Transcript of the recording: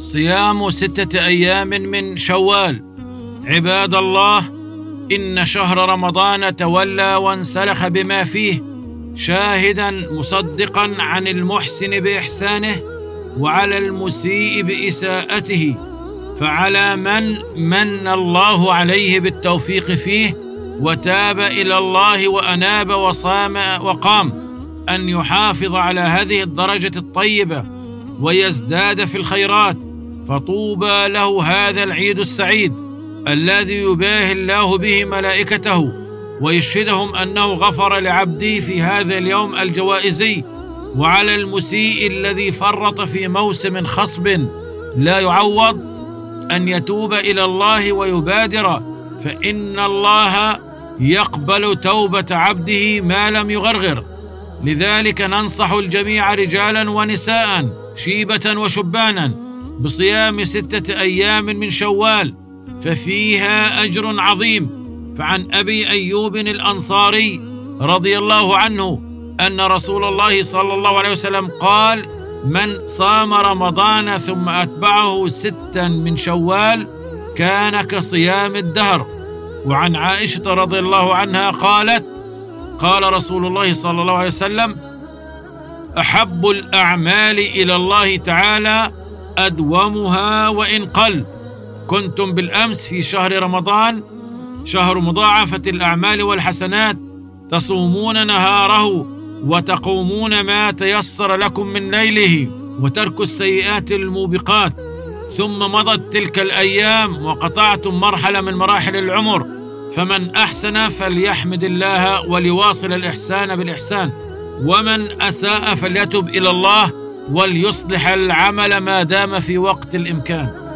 صيام ستة أيام من شوال. عباد الله إن شهر رمضان تولى وانسلخ بما فيه شاهدا مصدقا عن المحسن بإحسانه وعلى المسيء بإساءته. فعلى من من الله عليه بالتوفيق فيه وتاب إلى الله وأناب وصام وقام أن يحافظ على هذه الدرجة الطيبة ويزداد في الخيرات. فطوبى له هذا العيد السعيد الذي يباهي الله به ملائكته ويشهدهم أنه غفر لعبده في هذا اليوم الجوائزي وعلى المسيء الذي فرط في موسم خصب لا يعوض أن يتوب إلى الله ويبادر فإن الله يقبل توبة عبده ما لم يغرغر لذلك ننصح الجميع رجالا ونساء شيبة وشبانا بصيام ستة أيام من شوال ففيها أجر عظيم. فعن أبي أيوب الأنصاري رضي الله عنه أن رسول الله صلى الله عليه وسلم قال من صام رمضان ثم أتبعه ستا من شوال كان كصيام الدهر وعن عائشة رضي الله عنها قالت قال رسول الله صلى الله عليه وسلم أحب الأعمال إلى الله تعالى أدومها وإن قل. كنتم بالأمس في شهر رمضان شهر مضاعفة الأعمال والحسنات تصومون نهاره وتقومون ما تيسر لكم من ليله وترك السيئات الموبقات. ثم مضت تلك الأيام وقطعتم مرحلة من مراحل العمر. فمن أحسن فليحمد الله وليواصل الإحسان بالإحسان ومن أساء فليتب إلى الله. وليصلح العمل ما دام في وقت الإمكان.